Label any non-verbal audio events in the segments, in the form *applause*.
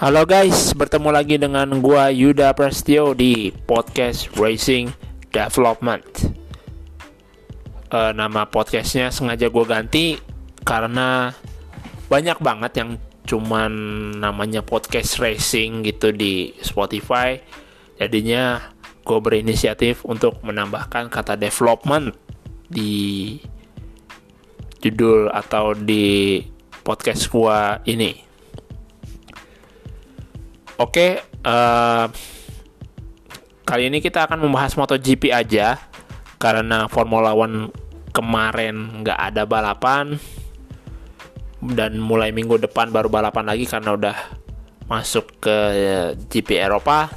Halo guys, bertemu lagi dengan gua Yuda Prestio di podcast Racing Development. Uh, nama podcastnya sengaja gue ganti karena banyak banget yang cuman namanya podcast racing gitu di Spotify. Jadinya gue berinisiatif untuk menambahkan kata development di judul atau di podcast gua ini. Oke, uh, kali ini kita akan membahas MotoGP aja karena Formula One kemarin nggak ada balapan dan mulai minggu depan baru balapan lagi karena udah masuk ke GP Eropa.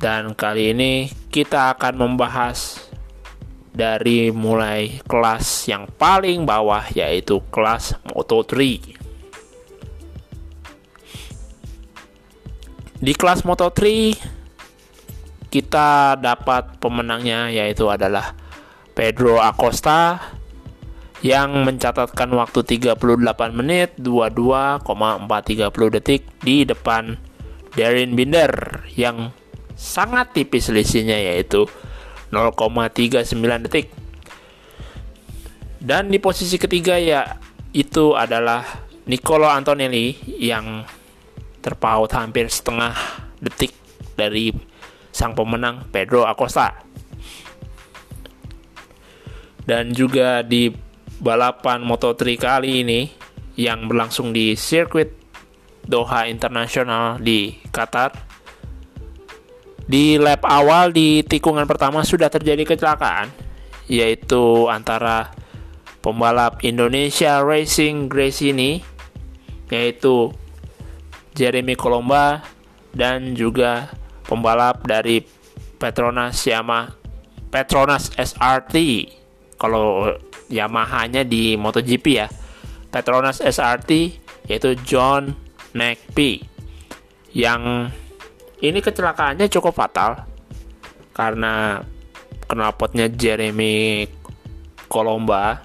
Dan kali ini kita akan membahas dari mulai kelas yang paling bawah yaitu kelas Moto3. Di kelas Moto3 kita dapat pemenangnya yaitu adalah Pedro Acosta yang mencatatkan waktu 38 menit 22,430 detik di depan Darren Binder yang sangat tipis selisihnya yaitu 0,39 detik. Dan di posisi ketiga ya itu adalah Nicolo Antonelli yang terpaut hampir setengah detik dari sang pemenang Pedro Acosta. Dan juga di balapan Moto3 kali ini yang berlangsung di sirkuit Doha Internasional di Qatar di lap awal di tikungan pertama sudah terjadi kecelakaan yaitu antara pembalap Indonesia Racing Grace ini yaitu Jeremy Colomba dan juga pembalap dari Petronas Yamaha Petronas SRT kalau Yamaha-nya di MotoGP ya. Petronas SRT yaitu John McPhee yang ini kecelakaannya cukup fatal karena knalpotnya Jeremy Colomba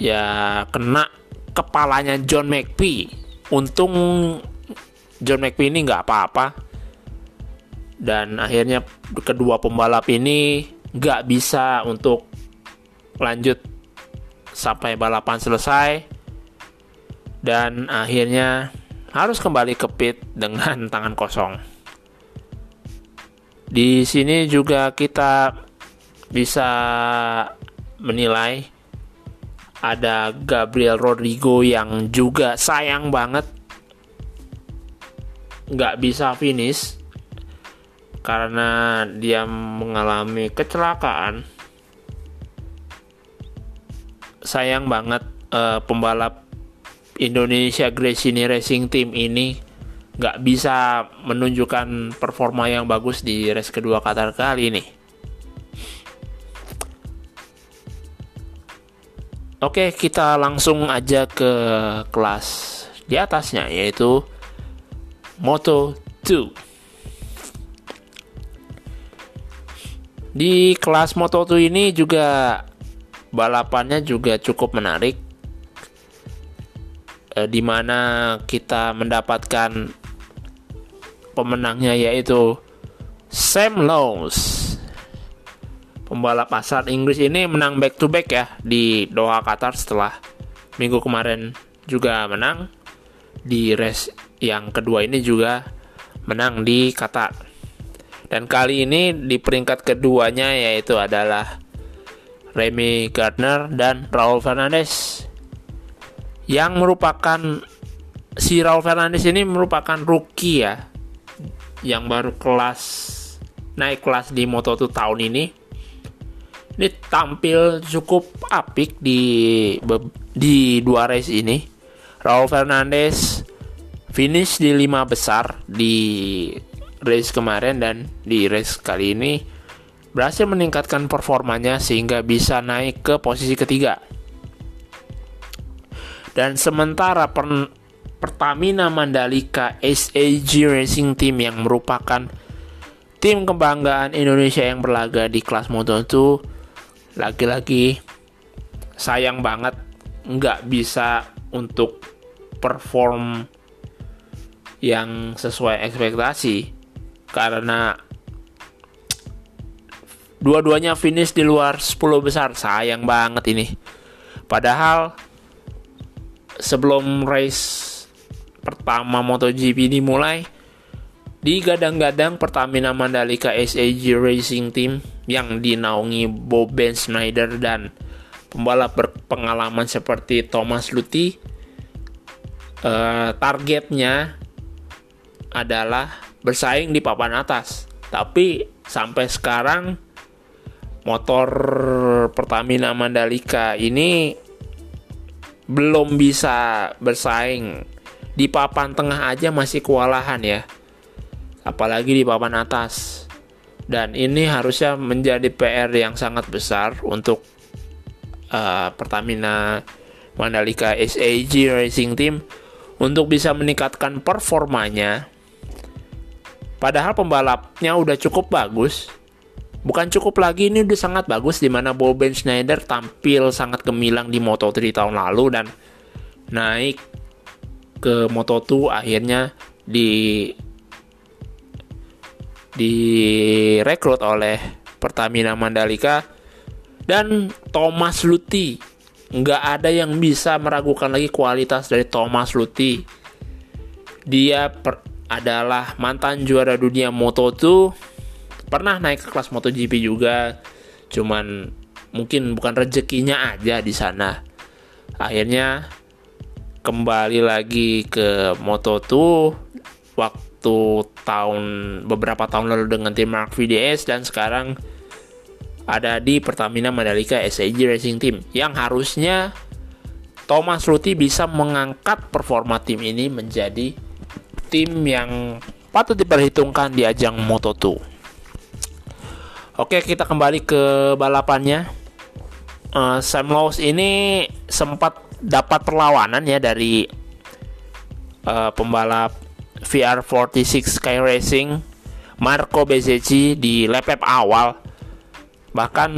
ya kena kepalanya John McPhee. Untung John McPhee ini nggak apa-apa. Dan akhirnya kedua pembalap ini nggak bisa untuk lanjut sampai balapan selesai. Dan akhirnya harus kembali ke pit dengan *laughs* tangan kosong. Di sini juga kita bisa menilai ada Gabriel Rodrigo yang juga sayang banget nggak bisa finish karena dia mengalami kecelakaan. Sayang banget uh, pembalap Indonesia Gresini Racing Team ini nggak bisa menunjukkan performa yang bagus di race kedua Qatar kali ini. Oke, kita langsung aja ke kelas di atasnya yaitu Moto 2. Di kelas Moto 2 ini juga balapannya juga cukup menarik eh, di mana kita mendapatkan pemenangnya yaitu Sam Lowe's. Pembalap asal Inggris ini menang back to back ya di Doha Qatar setelah minggu kemarin juga menang di race yang kedua ini juga menang di Qatar. Dan kali ini di peringkat keduanya yaitu adalah Remy Gardner dan Raul Fernandez yang merupakan si Raul Fernandez ini merupakan rookie ya yang baru kelas naik kelas di Moto2 tahun ini ini tampil cukup apik di di dua race ini. Raul Fernandez finish di lima besar di race kemarin dan di race kali ini berhasil meningkatkan performanya sehingga bisa naik ke posisi ketiga. Dan sementara per Pertamina Mandalika SAG Racing Team yang merupakan tim kebanggaan Indonesia yang berlaga di kelas Moto2 lagi-lagi sayang banget nggak bisa untuk perform yang sesuai ekspektasi. Karena dua-duanya finish di luar 10 besar. Sayang banget ini. Padahal sebelum race pertama MotoGP dimulai digadang-gadang Pertamina Mandalika SAG Racing Team yang dinaungi Bob Ben Schneider dan pembalap berpengalaman seperti Thomas Luthi uh, targetnya adalah bersaing di papan atas. Tapi sampai sekarang motor Pertamina Mandalika ini belum bisa bersaing. Di papan tengah aja masih kewalahan ya apalagi di papan atas. Dan ini harusnya menjadi PR yang sangat besar untuk uh, Pertamina Mandalika SAG Racing Team untuk bisa meningkatkan performanya. Padahal pembalapnya udah cukup bagus. Bukan cukup lagi ini udah sangat bagus di mana Bob Ben Schneider tampil sangat gemilang di Moto3 tahun lalu dan naik ke Moto2 akhirnya di direkrut oleh Pertamina Mandalika dan Thomas Luthi. Nggak ada yang bisa meragukan lagi kualitas dari Thomas Luthi. Dia per, adalah mantan juara dunia Moto2, pernah naik ke kelas MotoGP juga, cuman mungkin bukan rezekinya aja di sana. Akhirnya kembali lagi ke Moto2 waktu waktu tahun beberapa tahun lalu dengan tim Mark VDS dan sekarang ada di Pertamina Mandalika SAG Racing Team yang harusnya Thomas Ruti bisa mengangkat performa tim ini menjadi tim yang patut diperhitungkan di ajang Moto2. Oke, kita kembali ke balapannya. Uh, Sam Lowe's ini sempat dapat perlawanan ya dari uh, pembalap VR46 Sky Racing Marco Bezzecchi di lap lap awal. Bahkan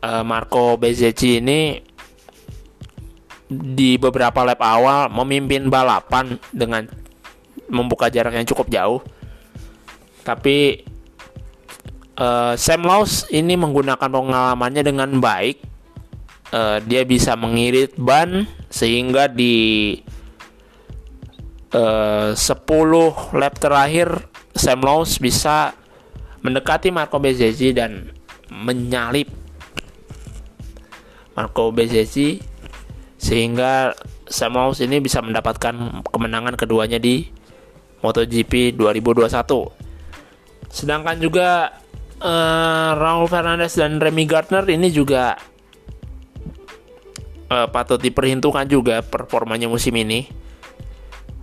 uh, Marco Bezzecchi ini di beberapa lap awal memimpin balapan dengan membuka jarak yang cukup jauh. Tapi uh, Sam ini menggunakan pengalamannya dengan baik. Uh, dia bisa mengirit ban sehingga di uh, 10 lap terakhir Sam Lowe's bisa mendekati Marco Bezzecchi dan menyalip Marco Bezzecchi sehingga Sam Lowe's ini bisa mendapatkan kemenangan keduanya di MotoGP 2021. Sedangkan juga uh, Raul Fernandez dan Remy Gardner ini juga uh, patut diperhitungkan juga performanya musim ini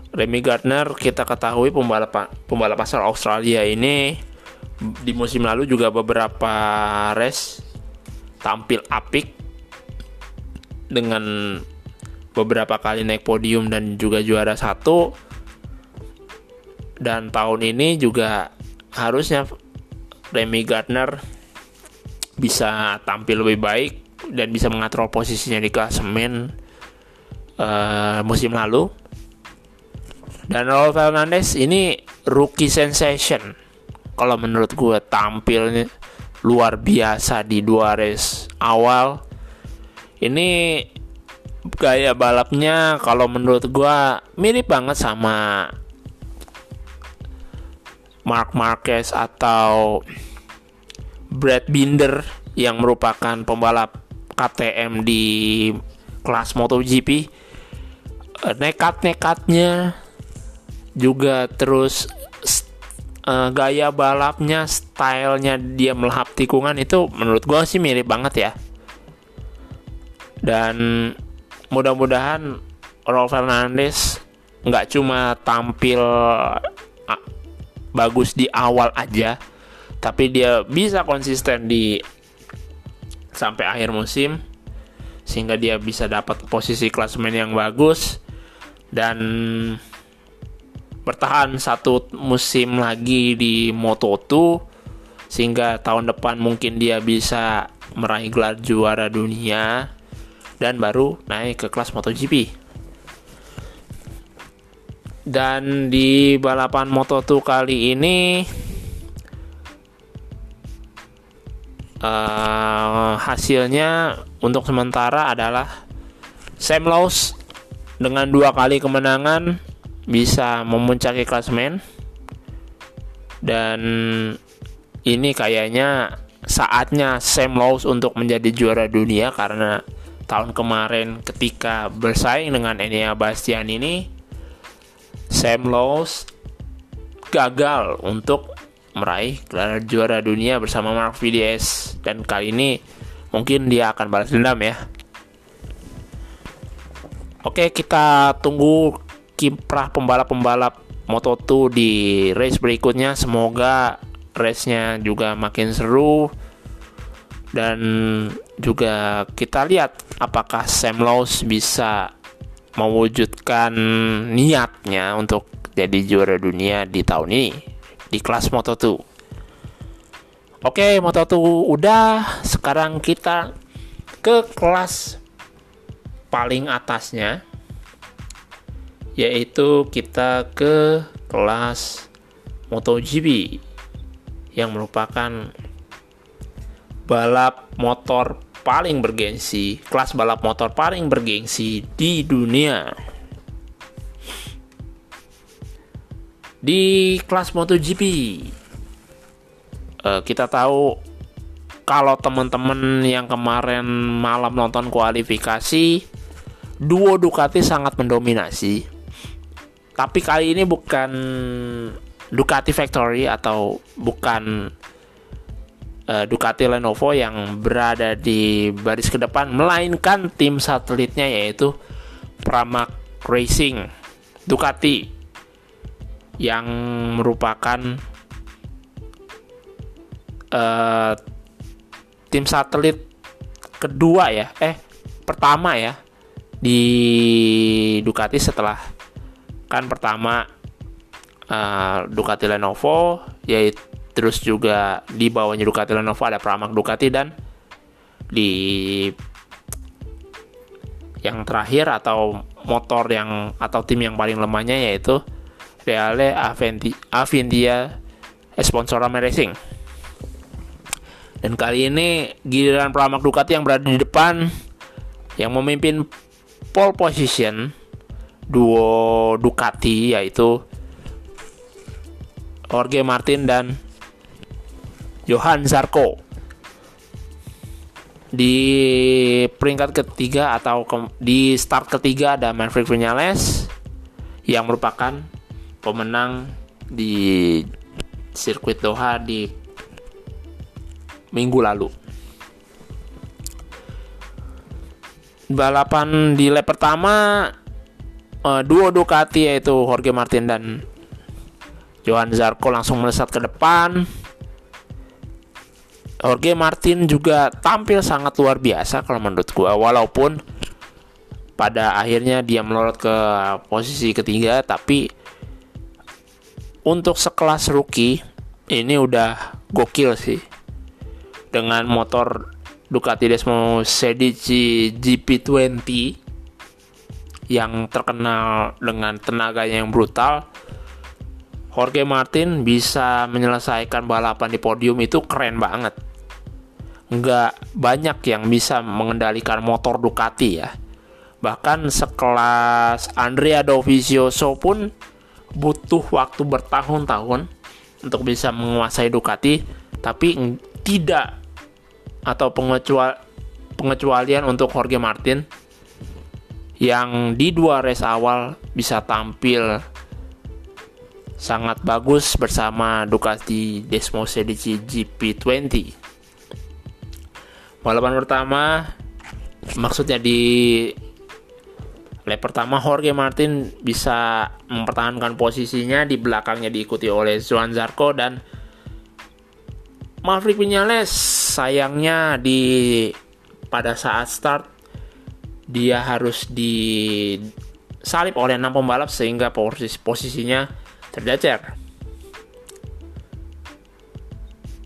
Remy Gardner kita ketahui pembalap pembalap asal Australia ini di musim lalu juga beberapa race tampil apik dengan beberapa kali naik podium dan juga juara satu. Dan tahun ini juga harusnya Remy Gardner bisa tampil lebih baik dan bisa mengatur posisinya di klasemen uh, musim lalu dan Raul Fernandez ini rookie sensation. Kalau menurut gue tampilnya luar biasa di dua race awal. Ini gaya balapnya kalau menurut gue mirip banget sama Mark Marquez atau Brad Binder yang merupakan pembalap KTM di kelas MotoGP nekat-nekatnya juga terus uh, gaya balapnya, stylenya dia melahap tikungan itu menurut gue sih mirip banget ya. Dan mudah-mudahan Raul Fernandez nggak cuma tampil bagus di awal aja, tapi dia bisa konsisten di sampai akhir musim sehingga dia bisa dapat posisi klasemen yang bagus dan bertahan satu musim lagi di Moto2 sehingga tahun depan mungkin dia bisa meraih gelar juara dunia dan baru naik ke kelas MotoGP. Dan di balapan Moto2 kali ini uh, hasilnya untuk sementara adalah Sam Lowe's dengan dua kali kemenangan bisa memuncaki klasmen dan ini kayaknya saatnya Sam Lowe's untuk menjadi juara dunia karena tahun kemarin ketika bersaing dengan Enea Bastian ini Sam Lowe's gagal untuk meraih gelar juara dunia bersama Mark VDS dan kali ini mungkin dia akan balas dendam ya. Oke, kita tunggu kiprah pembalap-pembalap Moto2 di race berikutnya. Semoga race-nya juga makin seru dan juga kita lihat apakah Sam Lowe's bisa mewujudkan niatnya untuk jadi juara dunia di tahun ini di kelas Moto2. Oke, Moto2 udah, sekarang kita ke kelas paling atasnya yaitu kita ke kelas MotoGP yang merupakan balap motor paling bergengsi, kelas balap motor paling bergengsi di dunia. Di kelas MotoGP, uh, kita tahu kalau teman-teman yang kemarin malam nonton kualifikasi, duo Ducati sangat mendominasi. Tapi kali ini bukan Ducati Factory atau bukan uh, Ducati Lenovo yang berada di baris ke depan melainkan tim satelitnya yaitu Pramac Racing. Ducati yang merupakan uh, tim satelit kedua ya eh pertama ya di Ducati setelah kan pertama uh, Ducati Lenovo yaitu terus juga di bawahnya Ducati Lenovo ada Pramac Ducati dan di yang terakhir atau motor yang atau tim yang paling lemahnya yaitu Reale Avinti, Avintia Sponsorama Racing. Dan kali ini giliran Pramac Ducati yang berada di depan yang memimpin pole position duo Ducati yaitu Jorge Martin dan Johan Zarco di peringkat ketiga atau ke, di start ketiga ada Manfred Vinales yang merupakan pemenang di sirkuit Doha di minggu lalu. Balapan di lap pertama uh, duo Ducati yaitu Jorge Martin dan Johan Zarco langsung melesat ke depan. Jorge Martin juga tampil sangat luar biasa kalau menurut gue walaupun pada akhirnya dia melorot ke posisi ketiga tapi untuk sekelas rookie ini udah gokil sih. Dengan motor Ducati Desmo Sedici GP20 yang terkenal dengan tenaganya yang brutal Jorge Martin bisa menyelesaikan balapan di podium itu keren banget nggak banyak yang bisa mengendalikan motor Ducati ya. Bahkan sekelas Andrea Dovizioso pun butuh waktu bertahun-tahun untuk bisa menguasai Ducati, tapi tidak atau pengecual pengecualian untuk Jorge Martin yang di dua race awal bisa tampil sangat bagus bersama Ducati Desmo Sedici GP20 balapan pertama maksudnya di lap pertama Jorge Martin bisa mempertahankan posisinya di belakangnya diikuti oleh Joan Zarco dan Maverick Vinales sayangnya di pada saat start dia harus disalip oleh enam pembalap sehingga posisi posisinya tercecer.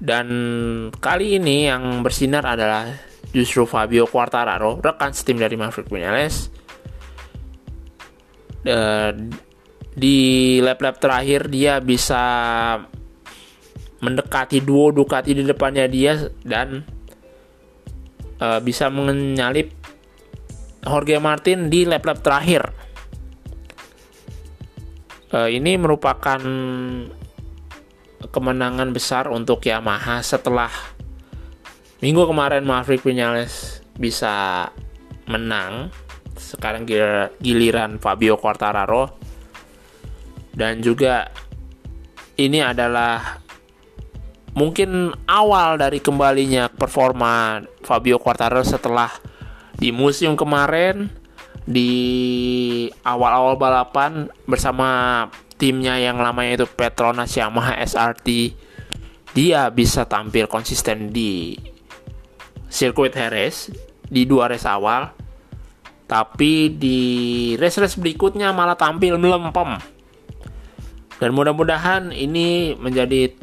Dan kali ini yang bersinar adalah justru Fabio Quartararo, rekan setim dari Maverick Vinales. di lap-lap terakhir dia bisa mendekati duo Ducati di depannya dia dan uh, bisa menyalip Jorge Martin di lap-lap terakhir. Uh, ini merupakan kemenangan besar untuk Yamaha setelah minggu kemarin Maverick Vinales bisa menang. Sekarang giliran Fabio Quartararo dan juga ini adalah mungkin awal dari kembalinya performa Fabio Quartararo setelah di musim kemarin di awal-awal balapan bersama timnya yang lamanya itu Petronas Yamaha SRT dia bisa tampil konsisten di sirkuit Jerez di dua race awal. Tapi di race-race berikutnya malah tampil melempem. Dan mudah-mudahan ini menjadi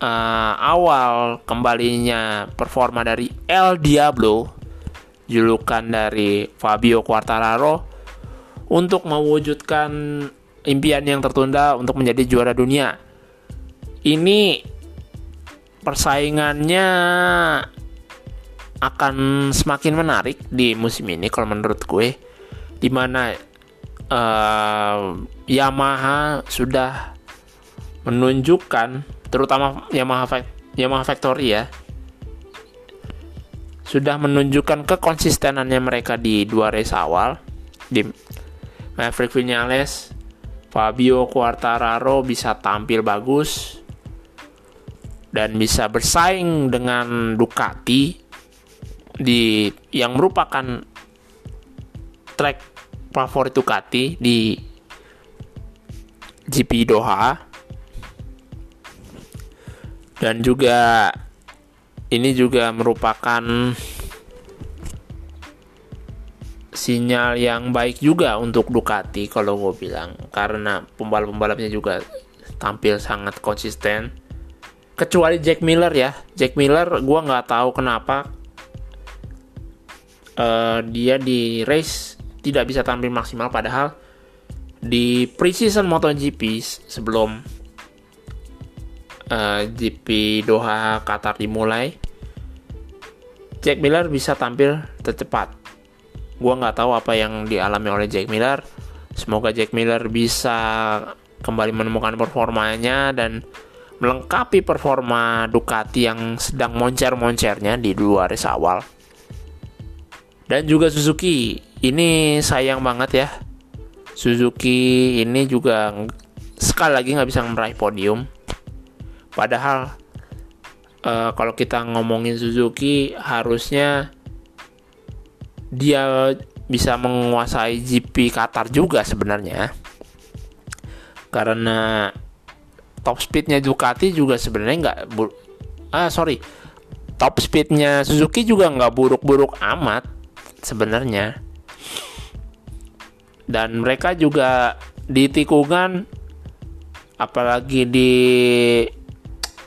uh, awal kembalinya performa dari El Diablo, julukan dari Fabio Quartararo, untuk mewujudkan impian yang tertunda untuk menjadi juara dunia. Ini persaingannya akan semakin menarik di musim ini kalau menurut gue, di mana uh, Yamaha sudah menunjukkan terutama Yamaha Yamaha Factory ya sudah menunjukkan kekonsistenannya mereka di dua race awal di Maverick Vinales Fabio Quartararo bisa tampil bagus dan bisa bersaing dengan Ducati di yang merupakan track favorit Ducati di GP Doha dan juga ini juga merupakan sinyal yang baik juga untuk Ducati kalau gue bilang. Karena pembalap-pembalapnya juga tampil sangat konsisten. Kecuali Jack Miller ya. Jack Miller gue nggak tahu kenapa uh, dia di race tidak bisa tampil maksimal. Padahal di preseason MotoGP sebelum eh, GP Doha Qatar dimulai, Jack Miller bisa tampil tercepat. Gua nggak tahu apa yang dialami oleh Jack Miller. Semoga Jack Miller bisa kembali menemukan performanya dan melengkapi performa Ducati yang sedang moncer-moncernya di dua race awal. Dan juga Suzuki, ini sayang banget ya. Suzuki ini juga sekali lagi nggak bisa meraih podium Padahal uh, kalau kita ngomongin Suzuki harusnya dia bisa menguasai GP Qatar juga sebenarnya. Karena top speednya Ducati juga sebenarnya nggak ah sorry top speednya Suzuki juga nggak buruk-buruk amat sebenarnya dan mereka juga di tikungan apalagi di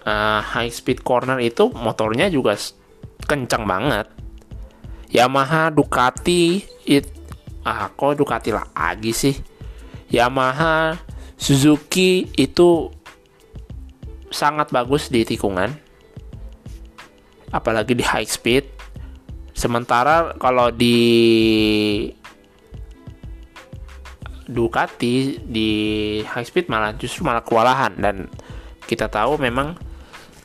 uh, high speed corner itu motornya juga kencang banget. Yamaha Ducati it ah kok Ducati lagi sih? Yamaha Suzuki itu sangat bagus di tikungan. Apalagi di high speed. Sementara kalau di Ducati di high speed malah justru malah kewalahan. Dan kita tahu memang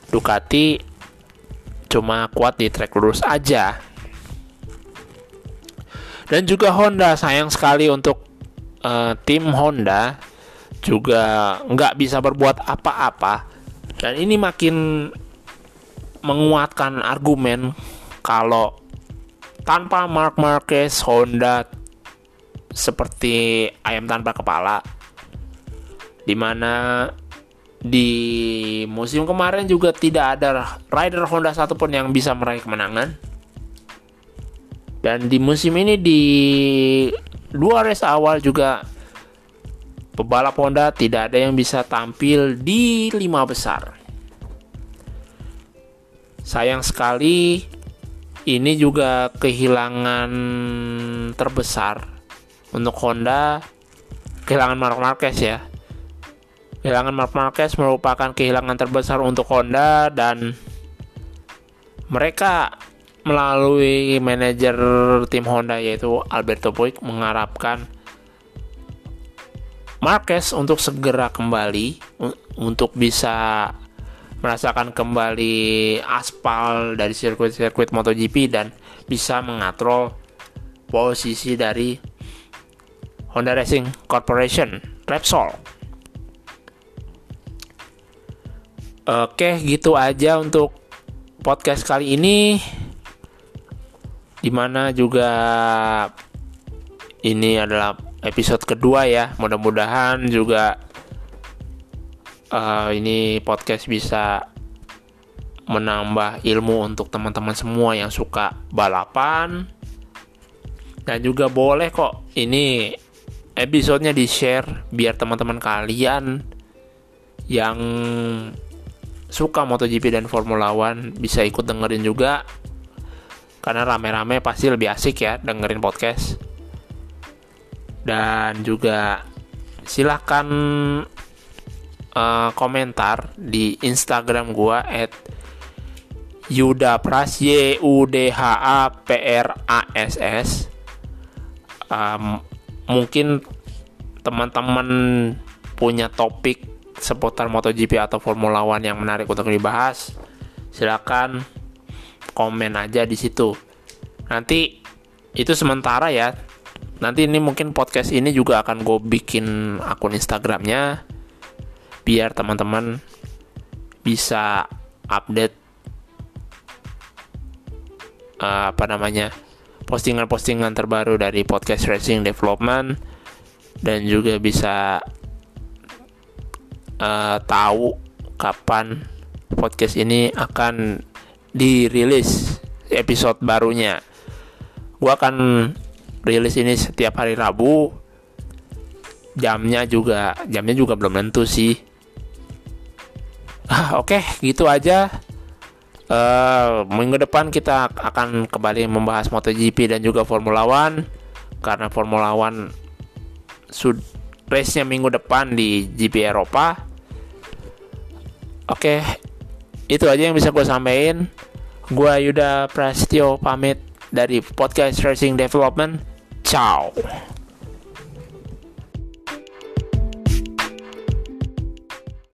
Ducati cuma kuat di track lurus aja. Dan juga Honda sayang sekali untuk uh, tim Honda juga nggak bisa berbuat apa-apa. Dan ini makin menguatkan argumen kalau tanpa Mark Marquez Honda seperti ayam tanpa kepala di mana di musim kemarin juga tidak ada rider Honda satupun yang bisa meraih kemenangan. Dan di musim ini di dua race awal juga pebalap Honda tidak ada yang bisa tampil di lima besar. Sayang sekali ini juga kehilangan terbesar untuk Honda kehilangan Mark Marquez ya. Kehilangan Mark Marquez merupakan kehilangan terbesar untuk Honda dan mereka melalui manajer tim Honda yaitu Alberto Puig mengharapkan Marquez untuk segera kembali untuk bisa merasakan kembali aspal dari sirkuit-sirkuit MotoGP dan bisa mengatrol posisi dari Honda Racing Corporation Repsol. Oke, gitu aja untuk podcast kali ini. Di mana juga ini adalah episode kedua ya. Mudah-mudahan juga uh, ini podcast bisa menambah ilmu untuk teman-teman semua yang suka balapan dan juga boleh kok ini episodenya di share biar teman-teman kalian yang suka MotoGP dan Formula One bisa ikut dengerin juga. Karena rame-rame pasti lebih asik ya dengerin podcast. Dan juga silahkan uh, komentar di Instagram gua at Yuda Pras Y U D H A P R A S S. Um, mungkin teman-teman punya topik seputar MotoGP atau Formula One yang menarik untuk dibahas silakan komen aja di situ. Nanti itu sementara ya. Nanti ini mungkin podcast ini juga akan gue bikin akun Instagramnya biar teman-teman bisa update uh, apa namanya postingan-postingan terbaru dari podcast racing development dan juga bisa uh, tahu kapan podcast ini akan dirilis episode barunya. Gua akan rilis ini setiap hari Rabu. Jamnya juga, jamnya juga belum tentu sih. Ah, Oke, okay, gitu aja. Uh, minggu depan kita akan kembali membahas MotoGP dan juga Formula One karena Formula One sud race-nya minggu depan di GP Eropa. Oke, itu aja yang bisa gue sampaikan. Gue Yuda Prasetyo pamit dari podcast Racing Development. Ciao.